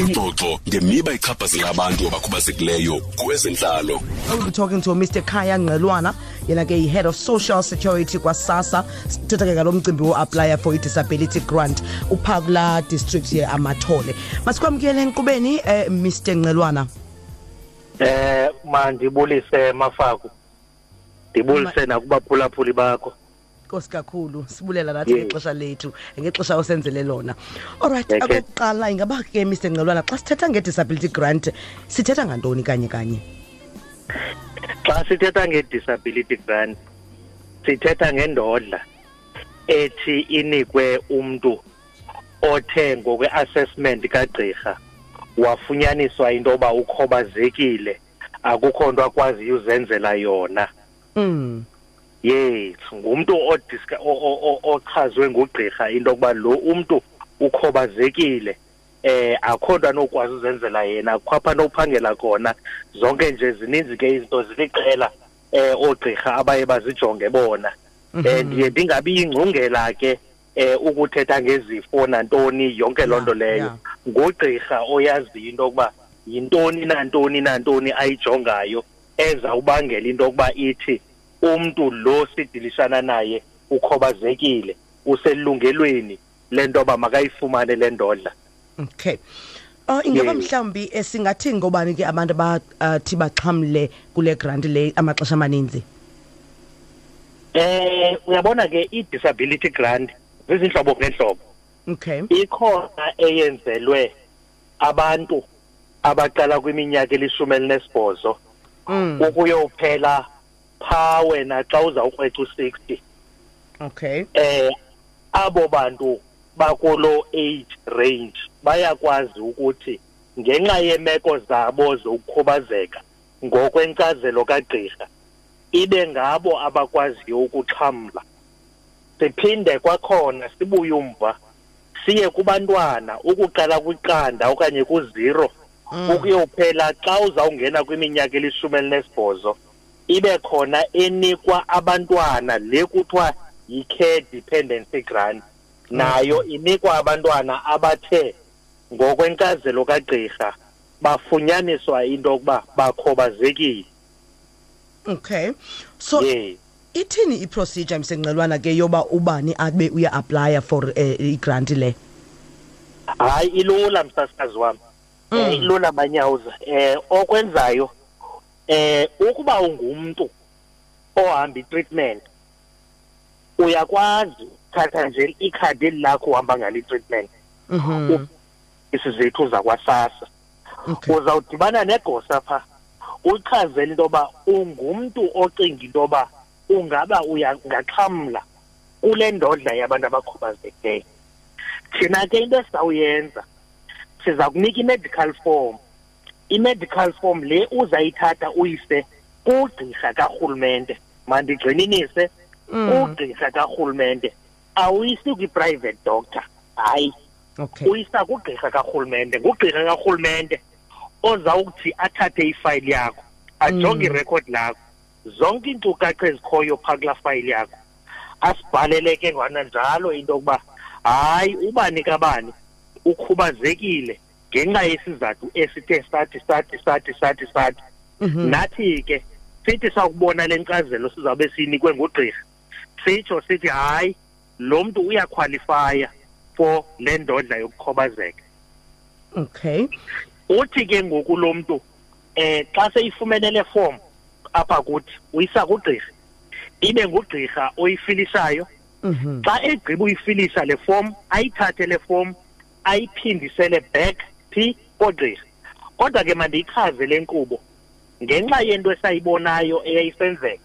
ingxoxo ngemiba ichaphazela abantu abakhubazekileyo kwezentlalo I'll be talking to Mr. Khaya Ngelwana yena ke yi-head of social security kwasasa sithetha ke ngalo mcimbi wo-aplya for i-disability grant upha kulaa district ye-amathole masikwamkele enkqubeni um mr ngelwana Eh mandibulise mafaku. Ndibulise nakubaphulaphuli bakho. Nkosi kakhulu sibulela nathi ngexesha lethu ngexesha osenzele lona. Allright Okay. okokuqala ingaba ke mr ngelwana xa sithetha nge-disability grant sithetha ngantoni kanye kanye? Xa sithetha nge-disability grant sithetha ngendodla ethi inikwe umuntu othe ngokwe-assessment kagqirha wafunyaniswa into yoba ukhobazekile akukho nto akwaziyo uzenzela yona. Mm. Yes ngumuntu odiska o- o- o- ochazwe ngugqirha into yokuba lo umntu ukhobazekile eh akho nto anokwazi uzenzela yena akho apha anophangela khona. Zonke nje zininzi ke izinto ziliqela eh oogqirha abaye bazijonge bona. Eh ndiye ndingabi yingcungela ke eh ukuthetha ngezifo nantoni yonke loo nto Yeah, leyo. yeah. ngugqirha oyaziyo into yokuba yintoni nantoni nantoni ayijongayo ezawubangela into yokuba ithi umntu lo sidilishana naye ukhobazekile uselungelweni lento yoba makayifumane le ndodla okay. Uh, ingaba mhlawumbi eh, singathi ngobani ke abantu abathi baxhamle kule grant le amaxesha amaninzi? Eh uyabona ke i-disability grant zizintlobo ngeentlobo okay. Ikhona eyenzelwe abantu abaqala kwiminyaka elishumi elinesibhozo mm. ukuyophela phaa wena xa uzawukrweca u-sixty. Okay. Eh abo bantu bakulo age range bayakwazi ukuthi ngenxa yeemeko zabo zokukhubazeka ngokwenkcazelo kagqirha ibe ngabo abakwaziyo ukuxhamla. Siphinde kwakhona sibuye umva siye kubantwana ukuqala kwiqanda okanye kuziro ukuyophela xa uzawungena kwiminyaka elishumi elinesibhozo. Ibe khona enikwa abantwana le kuthiwa yi-care dependency grant. Nayo inikwa abantwana abathe ngokwenkazelo kagqirha bafunyaniswa into yokuba bakhobazekile okay. So ye. ithini iprocedure msenqelwana ke yoba ubani abe uya-aplya for uh, igrant le? Hayi ilula msasazi wam Mm. eh ilula manyawuza. Eh okwenzayo eh ukuba ungumntu ohamba i-treatment uyakwazi uthatha nje ikhadi eli lakho uhamba ngalo i-treatment. Mhm. isizethu zakwasasa uzawudibana negosa pha uchazele into yoba ungumntu ocinga into yoba ungaba uyangaxhamla kule ndodla yabantu abakhubazekileyo. Thina ke into esizawuyenza siza kunika i-medical form. I-medical form le uzayithatha uyise kugqirha karhulumente. Mandigxininise Mm. kugqirha karhulumente. Awuyisi kwi-private doctor hayi. Okay. Uyisa kugqirha karhulumente ngugqirha karhulumente ozawuthi athathe ifayili yakho ajonge Mm. irekhodi lakho. Zonke iinkcukacha ezikhoyo phaa kulaa fayili yakho asibhalele ke ngwana njalo into yokuba hayi ubani kabani ukhubazekile. Ngenxa yesizathu esithe sathi sathi sathi sathi sathi. Mhm. nathi ke sithi sakubona le nkcazelo sizawube siyinikwe ngugqirha. Sitsho sithi hayi lo mntu uyakhwalifaya for le ndodla yokukhobazeka. Okay. Uthi ke ngoku lo mntu eh xa seyifumene le form apha kuthi uyisa kugqirha. Ibe ngugqirha oyifilisayo. Mhm. xa egqiba uyifilisa le form ayithathe le form ayiphindisele back phi koogqirha kodwa ke mandiyichaze le nkqubo ngenxa yento esayibonayo eyayisenzeka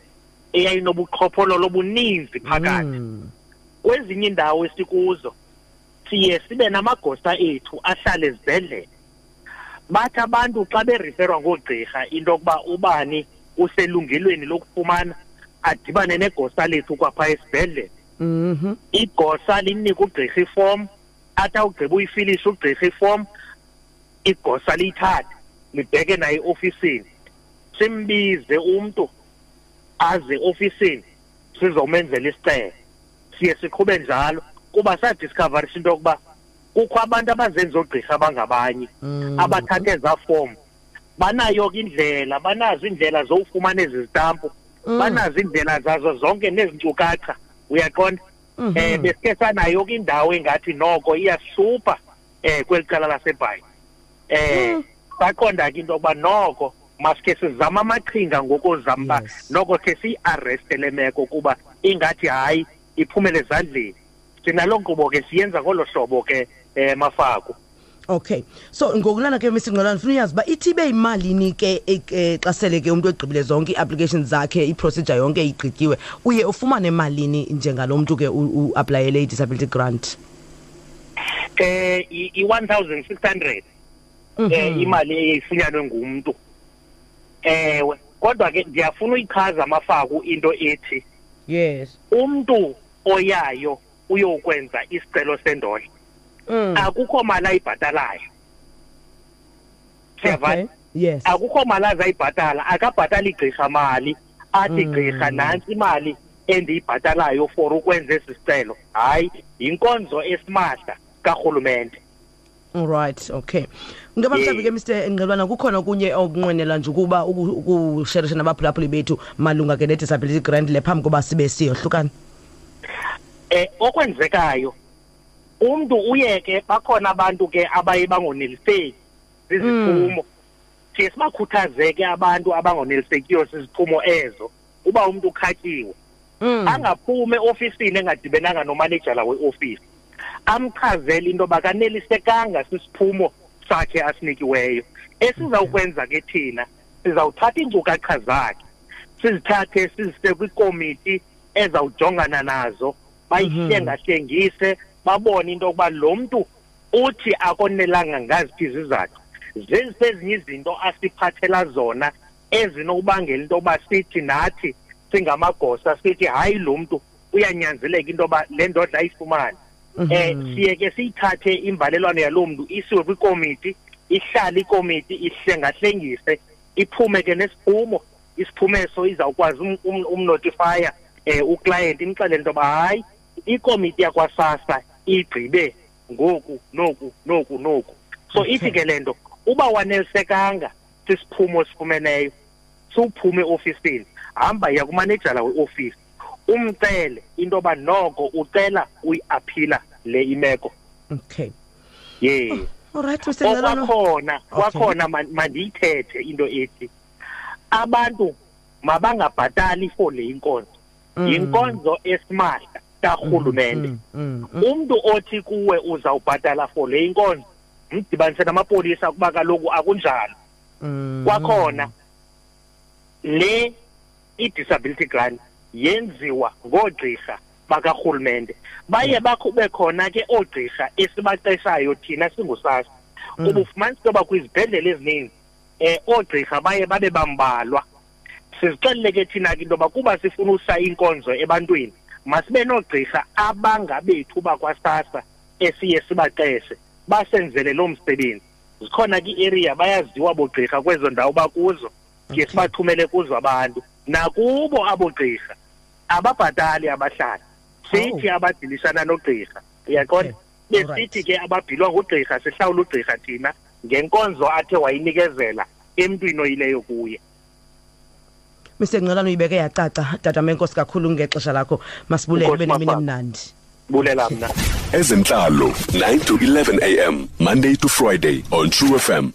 eyayinobuqhophololo obuninzi phakathi Mm. kwezinye iindawo esikuzo siye sibe namagosa ethu ahlale ezibhedlele bathi abantu xa beriferwa ngoogqirha into yokuba ubani uselungelweni lokufumana adibane negosa lethu kwaphaa esibhedlele Mhm. igosa limnika ugqirha ifom athi awugqiba uyifilisha ugqirha ifom igosa liyithathe libheke naye eofisini. Simbize umntu aze ofisini sizomenzela isicelo. Siye siqhube njalo. Kuba sadiscoverisha into yokuba kukho abantu abazenza ogqirha abangabanye abathathe eza form. Banayo ke indlela banazo indlela zowufumana ezi zitampu banazo indlela zazo zonke nezinkcukacha uyaqonda? Eh besike sanayo ke indawo engathi noko iyasihlupha eh kweli cala lasebhayi. Eh baqonda ke into yokuba noko maske sizama amaqhinga ngokozama uba Yes. noko ke siyiareste le meko kuba ingathi hayi iphumele ezandleni. Thina loo nkqubo ke siyenza ngolo hlobo ke um mafaku. Okay. So ngokulana ke mr ngqolana funa uyazi uba ithi ibe yimalini ke eh, eh, xa sele ke umntu egqibile zonke ii-applications zakhe iprocedure yonke igqityiwe. Uye ufumane malini njengalo mntu ke u- uaplayele i-disability grant? Eh i- i-one thousand six hundred. Eh imali eyifunyanwe ngumntu ewe kodwa ke ndiyafuna uyichaza amafaku into ethi yes. umntu oyayo uyokwenza isicelo sendodla mm. akukho mali ayibhatalayo. Siyavana? Okay. yes. Akukho mali azayibhatala akabhatali igqirha mali. Athi gqirha nantsi imali endiyibhatalayo for ukwenza esi sicelo. Hayi yinkonzo esimahla karhulumente. Right okay. Ngaba mhlawumbi ke mr ngqelwana kukhona okunye okunqwenela nje ukuba uku- ukusherisha nabaphulaphuli bethu malunga ke ne-disability grant le phambi koba sibe siyohlukana eh okwenzekayo umuntu uye ke bakhona abantu ke abaye bangoneliseki ziziphumo. Siye sibakhuthazeke abantu abangonelisekiyo siziphumo ezo uba umuntu ukhatyiwe. Mm. angaphumi eofisini engadibenanga nomanejala weofisi. Amchazele into yoba kanelisekanga sisiphumo sakhe asinikiweyo. Esizawukwenza ke thina sizawuthatha iinkcukacha zakhe sizithathe sizise kwikomiti ezawujongana nazo bayihlengahlengise babone into yokuba lo mntu uthi akonelanga ngaziphi izizathu. Zezi ezinye izinto asiphathela zona ezinokubangela into yokuba sithi nathi singamagosa sithi hayi lo mntu uyanyanzeleka into yoba le ndodla ayifumane. Eh siye ke siyithathe imbalelwano yaloo mntu isiwe kwikomiti ihlale ikomiti ihlengahlengise iphume ke nesiphumo isiphumo eso izawukwazi um- um- umnotifya um uclient imxelele into yoba hayi ikomiti yakwasasa igqibe ngoku noku noku noku. So ithi ke le nto uba wanelisekanga sisiphumo sifumeneyo siwuphume eofisini. Hamba ya kumanejala weofisi. Umcele into yoba noko ucela uyiaphila le imeko. Okay. Ye. Alright mr ngqelwana okwakhona Okay. kwakhona man- mandiyithethe into ethi abantu mabangabhatali for le inkonzo. Yinkonzo esimahla karhulumente. Mm, mm, umntu othi kuwe uzawubhatala for le inkonzo mdibanise namapolisa kuba kaloku akunjalo. Mm. kwakhona le i-disability grant yenziwa ngoogqirha bakarhulumente. Baye bakube khona ke oogqirha esibaqeshayo thina singusasa kuba ufumanisa into yoba kwizibhedlele ezininzi um oogqirha baye babe bambalwa. Sizixelele ke thina ke into yoba kuba sifuna usa inkonzo ebantwini masibe noogqirha abangabethu bakwasasa esiye sibaqeshe basenzele loo msebenzi. Zikhona ke ii-area bayaziwa boogqirha kwezo ndawo bakuzo siye sibathumele kuzo abantu. Nakubo abogqirha ababhatali abahlali sithi abadilishana nogqirha. Uyaqonda besithi ke ababhilwa ngugqirha sihlawula ugqirha thina ngenkonzo athe wayinikezela emntwini oyileyo kuye. Mr ngqelwana uyibeke yacaca. Tatame enkosi kakhulu ngexesha lakho. Masibulele ube nemini emnandi. Bulela mna. Ezentlalo 9 to 11 am monday to friday on true fm